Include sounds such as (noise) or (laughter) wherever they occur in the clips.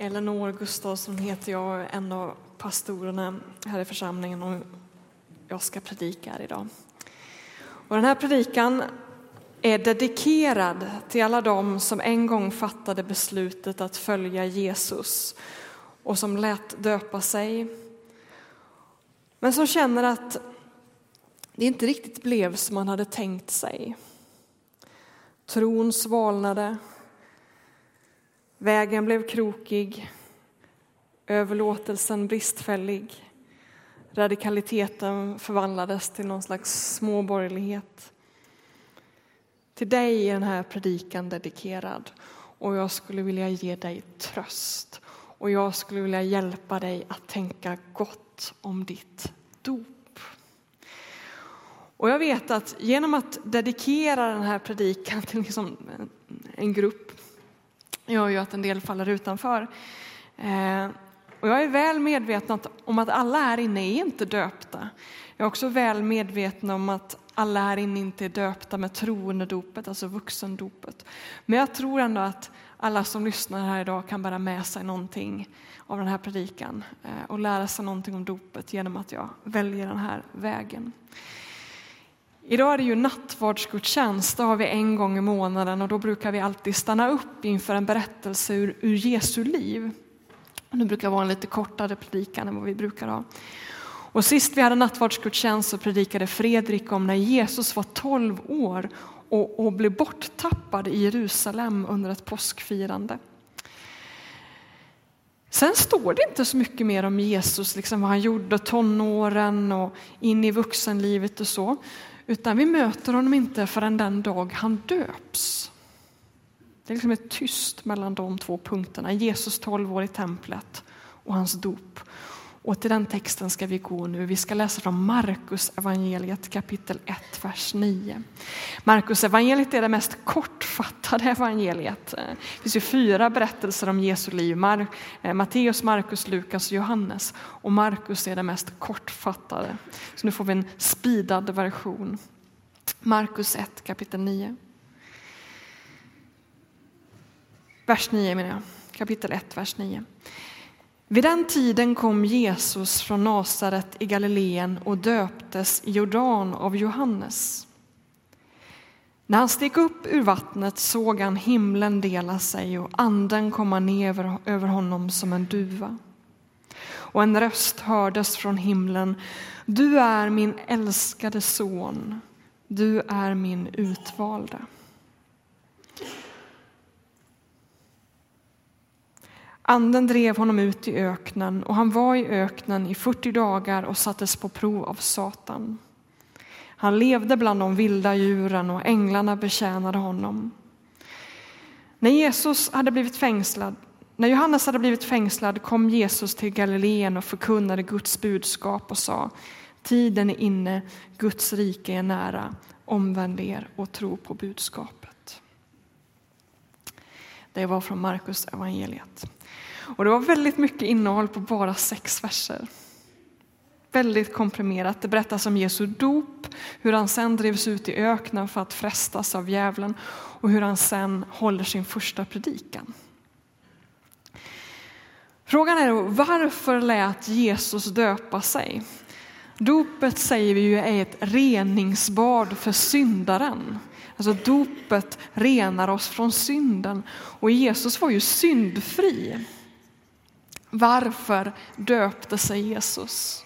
Elinor Gustafsson heter jag, en av pastorerna här i församlingen och jag ska predika här idag. Och den här predikan är dedikerad till alla dem som en gång fattade beslutet att följa Jesus och som lät döpa sig. Men som känner att det inte riktigt blev som man hade tänkt sig. Tron svalnade, vägen blev krokig, överlåtelsen bristfällig, radikaliteten förvandlades till någon slags småborgerlighet. Till dig är den här predikan dedikerad och jag skulle vilja ge dig tröst och jag skulle vilja hjälpa dig att tänka gott om ditt dop. Och jag vet att genom att dedikera den här predikan till liksom en grupp gör ju att en del faller utanför. Eh, och jag är väl medveten om att alla här inne är inte döpta. Jag är också väl medveten om att alla här inne inte är döpta med troendedopet, alltså vuxendopet. Men jag tror ändå att alla som lyssnar här idag kan bära med sig någonting av den här predikan eh, och lära sig någonting om dopet genom att jag väljer den här vägen. Idag är det ju nattvardsgudstjänst, det har vi en gång i månaden och då brukar vi alltid stanna upp inför en berättelse ur, ur Jesu liv. Det brukar vara en lite kortare predikan än vad vi brukar ha. Och sist vi hade nattvardsgudstjänst så predikade Fredrik om när Jesus var 12 år och, och blev borttappad i Jerusalem under ett påskfirande. Sen står det inte så mycket mer om Jesus, liksom vad han gjorde tonåren och in i vuxenlivet och så. Utan vi möter honom inte förrän den dag han döps. Det är liksom ett tyst mellan de två punkterna. Jesus 12 år i templet och hans dop. Och till den texten ska vi gå nu. Vi ska läsa från Markus evangeliet kapitel 1, vers 9. Markus evangeliet är det mest kortfattade evangeliet. Det finns ju fyra berättelser om Jesu liv. Mar eh, Matteus, Markus, Lukas och Johannes. Och Markus är det mest kortfattade. Så nu får vi en speedad version. Markus 1, kapitel 9. Vers 9 menar jag. Kapitel 1, vers 9. Vid den tiden kom Jesus från Nasaret i Galileen och döptes i Jordan av Johannes. När han steg upp ur vattnet såg han himlen dela sig och anden komma ner över honom som en duva. Och en röst hördes från himlen. Du är min älskade son, du är min utvalda. Anden drev honom ut i öknen och han var i öknen i 40 dagar och sattes på prov av Satan. Han levde bland de vilda djuren och änglarna betjänade honom. När Jesus hade blivit fängslad när Johannes hade blivit fängslad kom Jesus till Galileen och förkunnade Guds budskap och sa Tiden är inne, Guds rike är nära, omvänd er och tro på budskapet. Det var från Markus evangeliet. Och det var väldigt mycket innehåll på bara sex verser. Väldigt komprimerat. Det berättas om Jesu dop, hur han sen drevs ut i öknen för att frestas av djävulen och hur han sen håller sin första predikan. Frågan är då, varför lät Jesus döpa sig? Dopet säger vi ju är ett reningsbad för syndaren. Alltså dopet renar oss från synden och Jesus var ju syndfri. Varför döpte sig Jesus?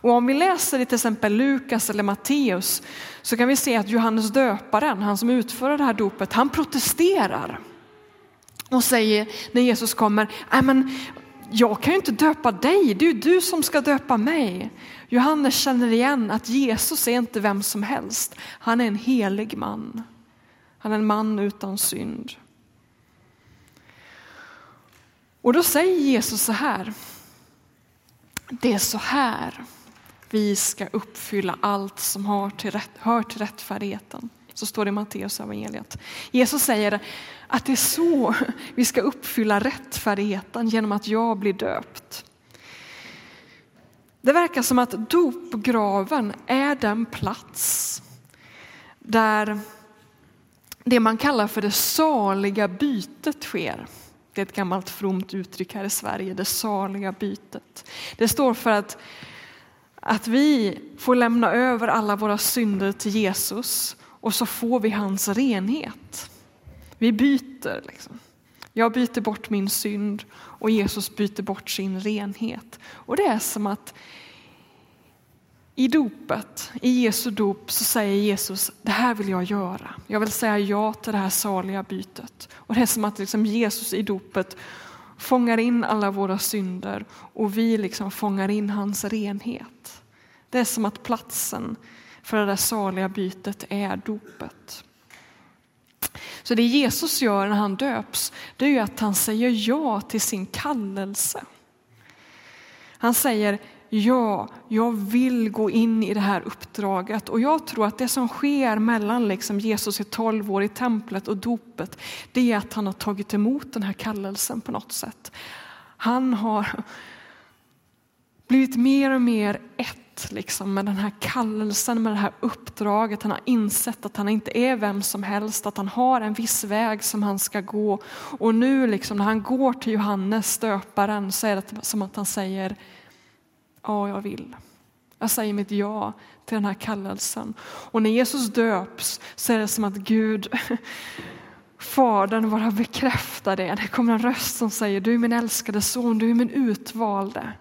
Och om vi läser i till exempel Lukas eller Matteus så kan vi se att Johannes döparen, han som utför det här dopet, han protesterar och säger när Jesus kommer, äh, men jag kan ju inte döpa dig, det är ju du som ska döpa mig. Johannes känner igen att Jesus är inte vem som helst, han är en helig man. Han är en man utan synd. Och då säger Jesus så här. Det är så här vi ska uppfylla allt som hör till, rätt, hör till rättfärdigheten. Så står det i Matteus evangeliet. Jesus säger att det är så vi ska uppfylla rättfärdigheten genom att jag blir döpt. Det verkar som att dopgraven är den plats där det man kallar för det saliga bytet sker. Det är ett gammalt fromt uttryck här i Sverige, det saliga bytet. Det står för att, att vi får lämna över alla våra synder till Jesus och så får vi hans renhet. Vi byter. Liksom. Jag byter bort min synd och Jesus byter bort sin renhet. Och det är som att i dopet, i Jesu dop, så säger Jesus, det här vill jag göra. Jag vill säga ja till det här saliga bytet. Och det är som att liksom Jesus i dopet fångar in alla våra synder och vi liksom fångar in hans renhet. Det är som att platsen för det där saliga bytet är dopet. Så det Jesus gör när han döps, det är ju att han säger ja till sin kallelse. Han säger ja, jag vill gå in i det här uppdraget. Och jag tror att det som sker mellan liksom Jesus i tolv år i templet och dopet, det är att han har tagit emot den här kallelsen på något sätt. Han har blivit mer och mer ett liksom, med den här kallelsen, med det här uppdraget. Han har insett att han inte är vem som helst, att han har en viss väg som han ska gå. Och nu liksom, när han går till Johannes, stöparen, så är det som att han säger Ja, jag vill. Jag säger mitt ja till den här kallelsen. Och när Jesus döps så är det som att Gud, Fadern bara bekräftar det. Det kommer en röst som säger du är min älskade son, du är min utvalde.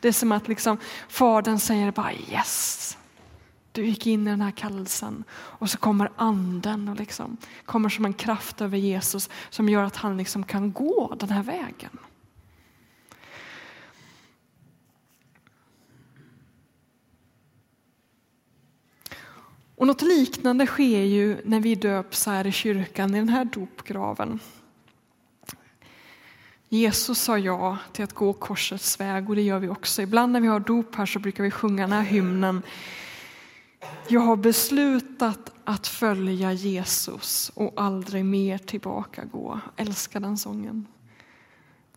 Det är som att liksom, Fadern säger bara yes. Du gick in i den här kallelsen och så kommer anden och liksom, kommer som en kraft över Jesus som gör att han liksom kan gå den här vägen. Och något liknande sker ju när vi döps här i kyrkan i den här dopgraven. Jesus sa ja till att gå korsets väg och det gör vi också. Ibland när vi har dop här så brukar vi sjunga den här hymnen. Jag har beslutat att följa Jesus och aldrig mer tillbaka gå. Älskar den sången.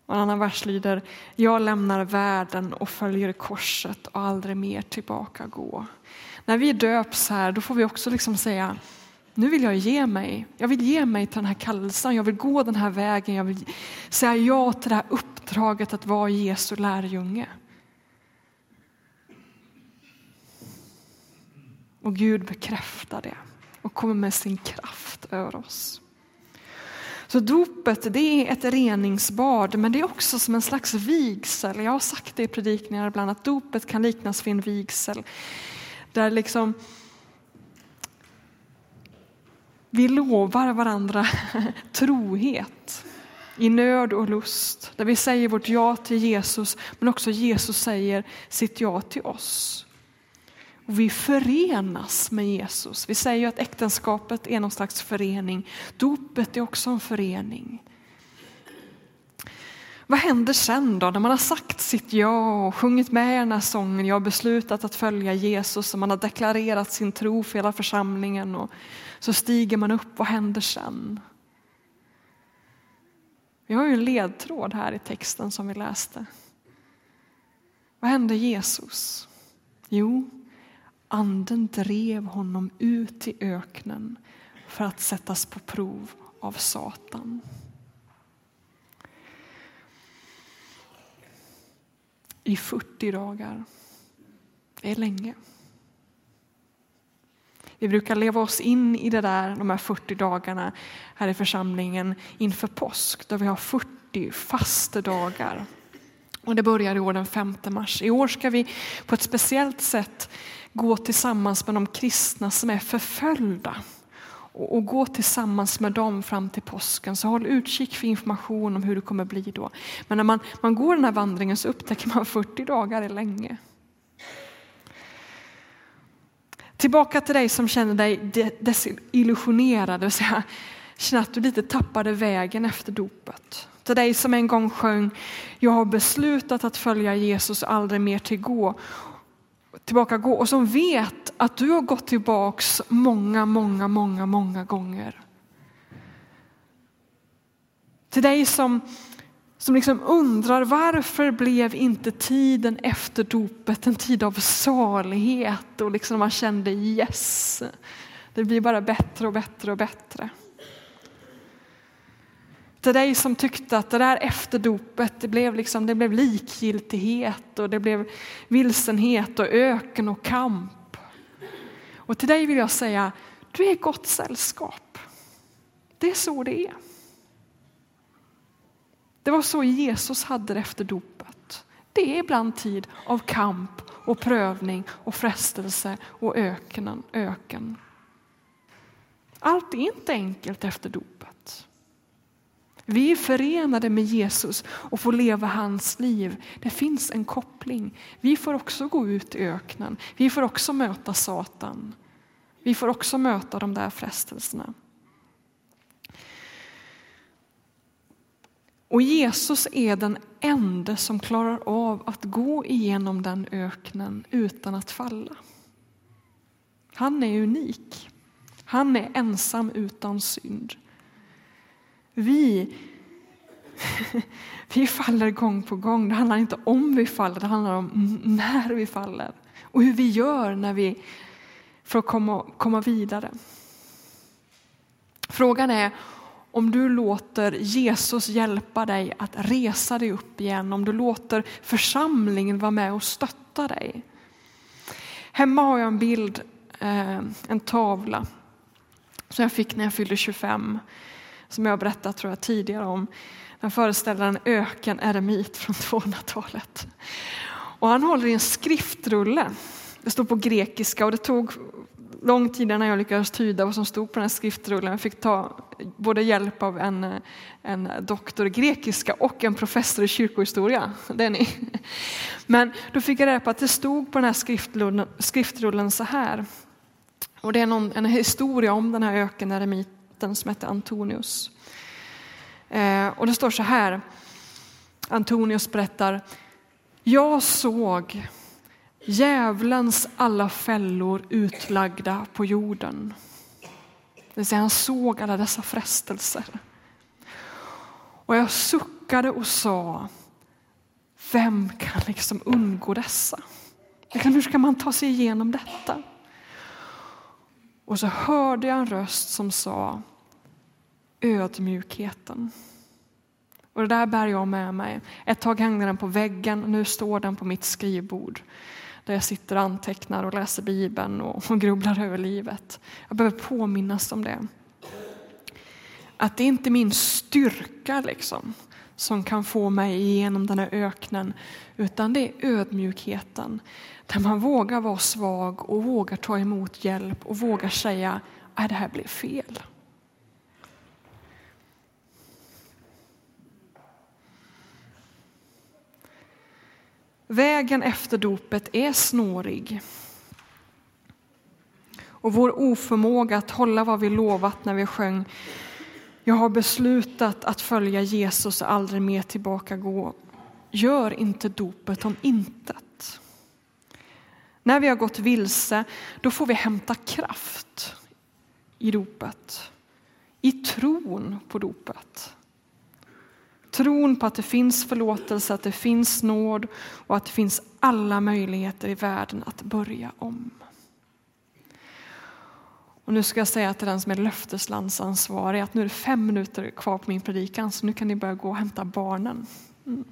Och en annan vers lyder, jag lämnar världen och följer korset och aldrig mer tillbaka gå. När vi döps här, då får vi också liksom säga, nu vill jag ge mig. Jag vill ge mig till den här kallelsen, jag vill gå den här vägen, jag vill säga ja till det här uppdraget att vara Jesu lärjunge. Och Gud bekräftar det och kommer med sin kraft över oss. Så dopet det är ett reningsbad, men det är också som en slags vigsel. Jag har sagt det i predikningar ibland att dopet kan liknas vid en vigsel. Där liksom vi lovar varandra (laughs) trohet i nöd och lust. Där vi säger vårt ja till Jesus, men också Jesus säger sitt ja till oss. Och vi förenas med Jesus. Vi säger ju att äktenskapet är någon slags förening. Dopet är också en förening. Vad händer sen då när man har sagt sitt ja och sjungit med i den här sången, jag har beslutat att följa Jesus och man har deklarerat sin tro för hela församlingen och så stiger man upp, vad händer sen? Vi har ju en ledtråd här i texten som vi läste. Vad hände Jesus? Jo, anden drev honom ut i öknen för att sättas på prov av Satan. i 40 dagar. Det är länge. Vi brukar leva oss in i det där, de här 40 dagarna här i församlingen inför påsk, där vi har 40 fastedagar. Och det börjar i år den 5 mars. I år ska vi på ett speciellt sätt gå tillsammans med de kristna som är förföljda och, gå tillsammans med dem fram till påsken. Så håll utkik för information om hur det kommer bli då. Men när man, man går den här vandringen så upptäcker man (laughs) 40 dagar är länge. Tillbaka till dig som känner dig desillusionerad, det vill säga känner att du lite tappade vägen efter dopet. Till dig som en gång sjöng, jag har beslutat att följa Jesus och aldrig mer till gå tillbaka gå och som vet att du har gått tillbaks många, många, många, många gånger. Till dig som, som liksom undrar varför blev inte tiden efter dopet en tid av salighet och liksom man kände yes, det blir bara bättre och bättre och bättre. Till dig som tyckte att det där efter dopet, det blev, liksom, det blev likgiltighet och det blev vilsenhet och öken och kamp. Och till dig vill jag säga, du är gott sällskap. Det är så det är. Det var så Jesus hade det efter dopet. Det är ibland tid av kamp och prövning och frestelse och öken, öken. Allt är inte enkelt efter dopet. Vi är förenade med Jesus och får leva hans liv. Det finns en koppling. Vi får också gå ut i öknen. Vi får också möta Satan. Vi får också möta de där frestelserna. Och Jesus är den enda som klarar av att gå igenom den öknen utan att falla. Han är unik. Han är ensam utan synd. Vi, (laughs) vi faller gång på gång. Det handlar inte om vi faller, det handlar om när vi faller och hur vi gör när vi för att komma, komma vidare. Frågan är om du låter Jesus hjälpa dig att resa dig upp igen, om du låter församlingen vara med och stötta dig. Hemma har jag en bild, eh, en tavla som jag fick när jag fyllde 25, som jag har berättat tror jag, tidigare om. Den föreställer en öken-eremit från 200-talet. Och han håller i en skriftrulle. Det står på grekiska och det tog lång tid innan jag lyckades tyda vad som stod på den här skriftrullen. Jag fick ta både hjälp av en, en doktor i grekiska och en professor i kyrkohistoria. Det är ni. Men då fick jag reda på att det stod på den här skriftrullen, skriftrullen så här. Och det är någon, en historia om den här ökeneremiten som hette Antonius. Eh, och det står så här. Antonius berättar. Jag såg djävulens alla fällor utlagda på jorden. Det vill säga han såg alla dessa frestelser. Och jag suckade och sa, vem kan liksom undgå dessa? Hur ska man ta sig igenom detta? Och så hörde jag en röst som sa ödmjukheten. Och det där bär jag med mig. Ett tag hängde den på väggen, nu står den på mitt skrivbord där jag sitter och antecknar och läser Bibeln och, och grubblar över livet. Jag behöver påminnas om det. Att det inte är min styrka liksom, som kan få mig igenom den här öknen, utan det är ödmjukheten. Där man vågar vara svag och vågar ta emot hjälp och vågar säga att det här blev fel. Vägen efter dopet är snårig. Och vår oförmåga att hålla vad vi lovat när vi sjöng Jag har beslutat att följa Jesus och aldrig mer tillbaka gå gör inte dopet om intet. När vi har gått vilse, då får vi hämta kraft i dopet, i tron på dopet. Tron på att det finns förlåtelse, att det finns nåd och att det finns alla möjligheter i världen att börja om. Och nu ska jag säga till den som är löfteslandsansvarig att nu är det fem minuter kvar på min predikan så nu kan ni börja gå och hämta barnen. Mm.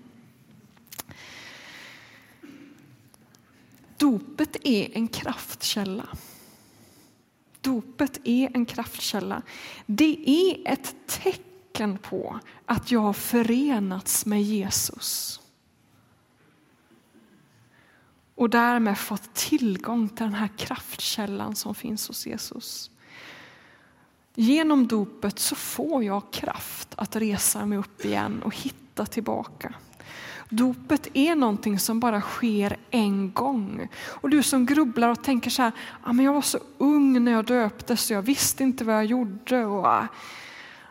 Dopet är en kraftkälla. Dopet är en kraftkälla. Det är ett tecken på att jag har förenats med Jesus. Och därmed fått tillgång till den här kraftkällan som finns hos Jesus. Genom dopet så får jag kraft att resa mig upp igen och hitta tillbaka. Dopet är någonting som bara sker en gång. Och du som grubblar och tänker så här, ah, men jag var så ung när jag döptes så jag visste inte vad jag gjorde. Och, ah,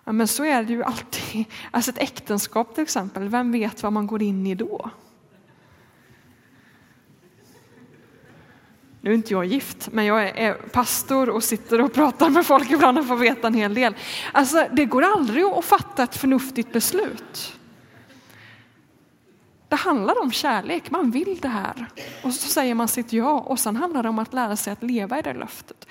Ja, men så är det ju alltid. Alltså ett äktenskap till exempel, vem vet vad man går in i då? Nu är inte jag gift, men jag är pastor och sitter och pratar med folk ibland och får veta en hel del. Alltså, det går aldrig att fatta ett förnuftigt beslut. Det handlar om kärlek, man vill det här. Och så säger man sitt ja och sen handlar det om att lära sig att leva i det löftet.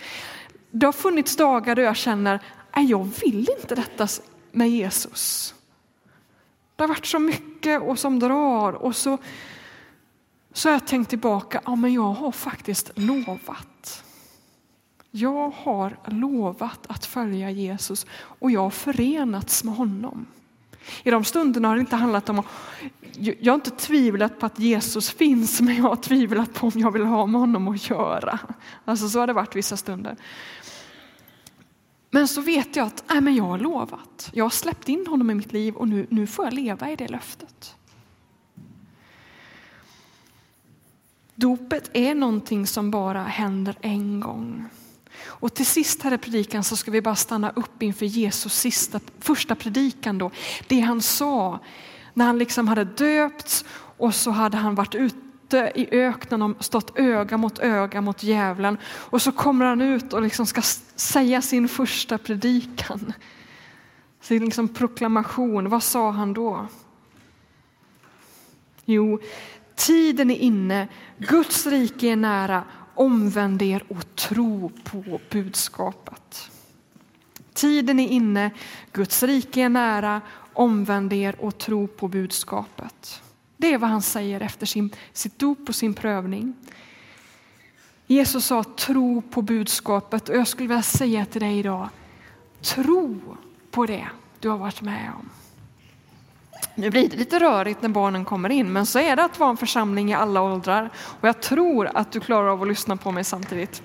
Det har funnits dagar då jag känner, nej jag vill inte detta med Jesus. Det har varit så mycket och som drar och så, så har jag tänkt tillbaka, ja men jag har faktiskt lovat. Jag har lovat att följa Jesus och jag har förenats med honom. I de stunderna har det inte handlat om, jag har inte tvivlat på att Jesus finns, men jag har tvivlat på om jag vill ha med honom att göra. Alltså så har det varit vissa stunder. Men så vet jag att äh, men jag har lovat. Jag har släppt in honom i mitt liv och nu, nu får jag leva i det löftet. Dopet är någonting som bara händer en gång. Och till sist här i predikan så ska vi bara stanna upp inför Jesus sista, första predikan då. Det han sa när han liksom hade döpts och så hade han varit ute i öknen och stått öga mot öga mot djävulen. Och så kommer han ut och liksom ska säga sin första predikan. Sin liksom proklamation. Vad sa han då? Jo, tiden är inne, Guds rike är nära omvänd er och tro på budskapet. Tiden är inne, Guds rike är nära, omvänd er och tro på budskapet. Det är vad han säger efter sin, sitt dop och sin prövning. Jesus sa tro på budskapet och jag skulle vilja säga till dig idag, tro på det du har varit med om. Nu blir det lite rörigt när barnen kommer in, men så är det att vara en församling i alla åldrar. Och jag tror att du klarar av att lyssna på mig samtidigt.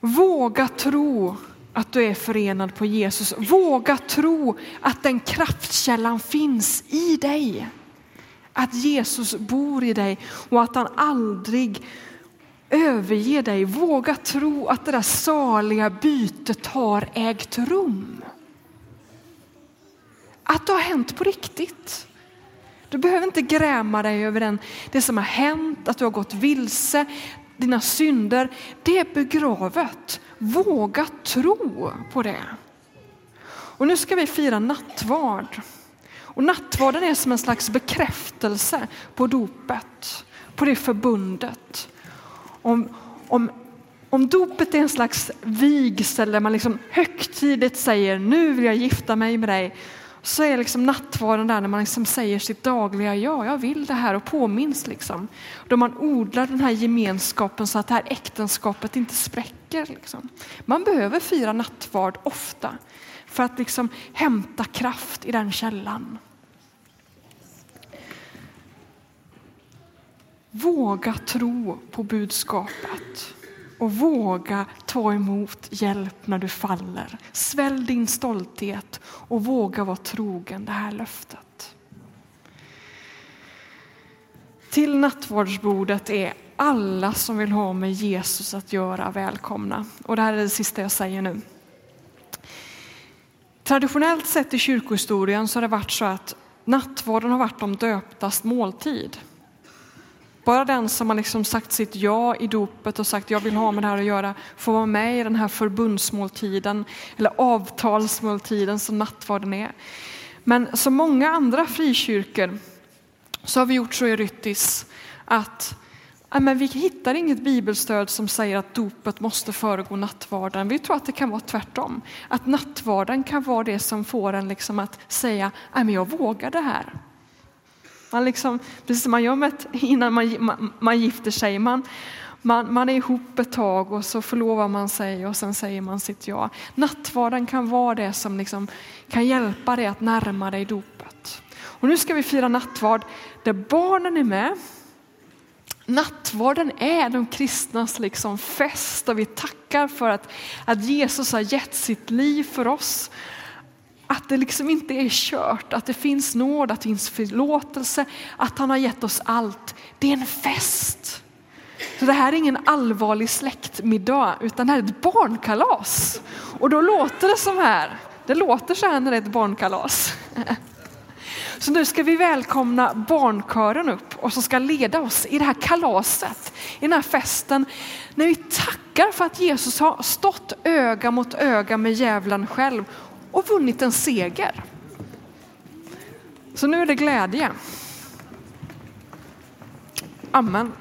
Våga tro att du är förenad på Jesus. Våga tro att den kraftkällan finns i dig. Att Jesus bor i dig och att han aldrig överger dig. Våga tro att det där saliga bytet har ägt rum. Att det har hänt på riktigt. Du behöver inte gräma dig över den, det som har hänt, att du har gått vilse, dina synder. Det är begravet. Våga tro på det. Och nu ska vi fira nattvard. Och nattvarden är som en slags bekräftelse på dopet, på det förbundet. Om, om, om dopet är en slags vigsel där man liksom högtidligt säger nu vill jag gifta mig med dig så är liksom nattvarden där när man liksom säger sitt dagliga ja, jag vill det här och påminns liksom. Då man odlar den här gemenskapen så att det här äktenskapet inte spräcker. Liksom. Man behöver fira nattvard ofta för att liksom hämta kraft i den källan. Våga tro på budskapet och våga ta emot hjälp när du faller. Svälj din stolthet och våga vara trogen det här löftet. Till nattvardsbordet är alla som vill ha med Jesus att göra välkomna. Och det här är det sista jag säger nu. Traditionellt sett i kyrkohistorien så har det varit så att nattvarden har varit de döptas måltid. Bara den som har liksom sagt sitt ja i dopet och sagt jag vill ha med det här att göra får vara med i den här förbundsmåltiden eller avtalsmåltiden som nattvarden är. Men som många andra frikyrkor så har vi gjort så i Ryttis att men vi hittar inget bibelstöd som säger att dopet måste föregå nattvarden. Vi tror att det kan vara tvärtom. Att nattvarden kan vara det som får en liksom att säga, att jag vågar det här. Man liksom, precis som man gör med ett, innan man, man, man gifter sig. Man, man, man, är ihop ett tag och så förlovar man sig och sen säger man sitt ja. Nattvarden kan vara det som liksom kan hjälpa dig att närma dig dopet. Och nu ska vi fira nattvard där barnen är med. Nattvarden är de kristnas liksom fest och vi tackar för att, att Jesus har gett sitt liv för oss att det liksom inte är kört, att det finns nåd, att det finns förlåtelse, att han har gett oss allt. Det är en fest. Så det här är ingen allvarlig släktmiddag, utan det här är ett barnkalas. Och då låter det som här. Det låter så här när det är ett barnkalas. (laughs) Så nu ska vi välkomna barnkören upp och som ska leda oss i det här kalaset, i den här festen. När vi tackar för att Jesus har stått öga mot öga med djävulen själv och vunnit en seger. Så nu är det glädje. Amen.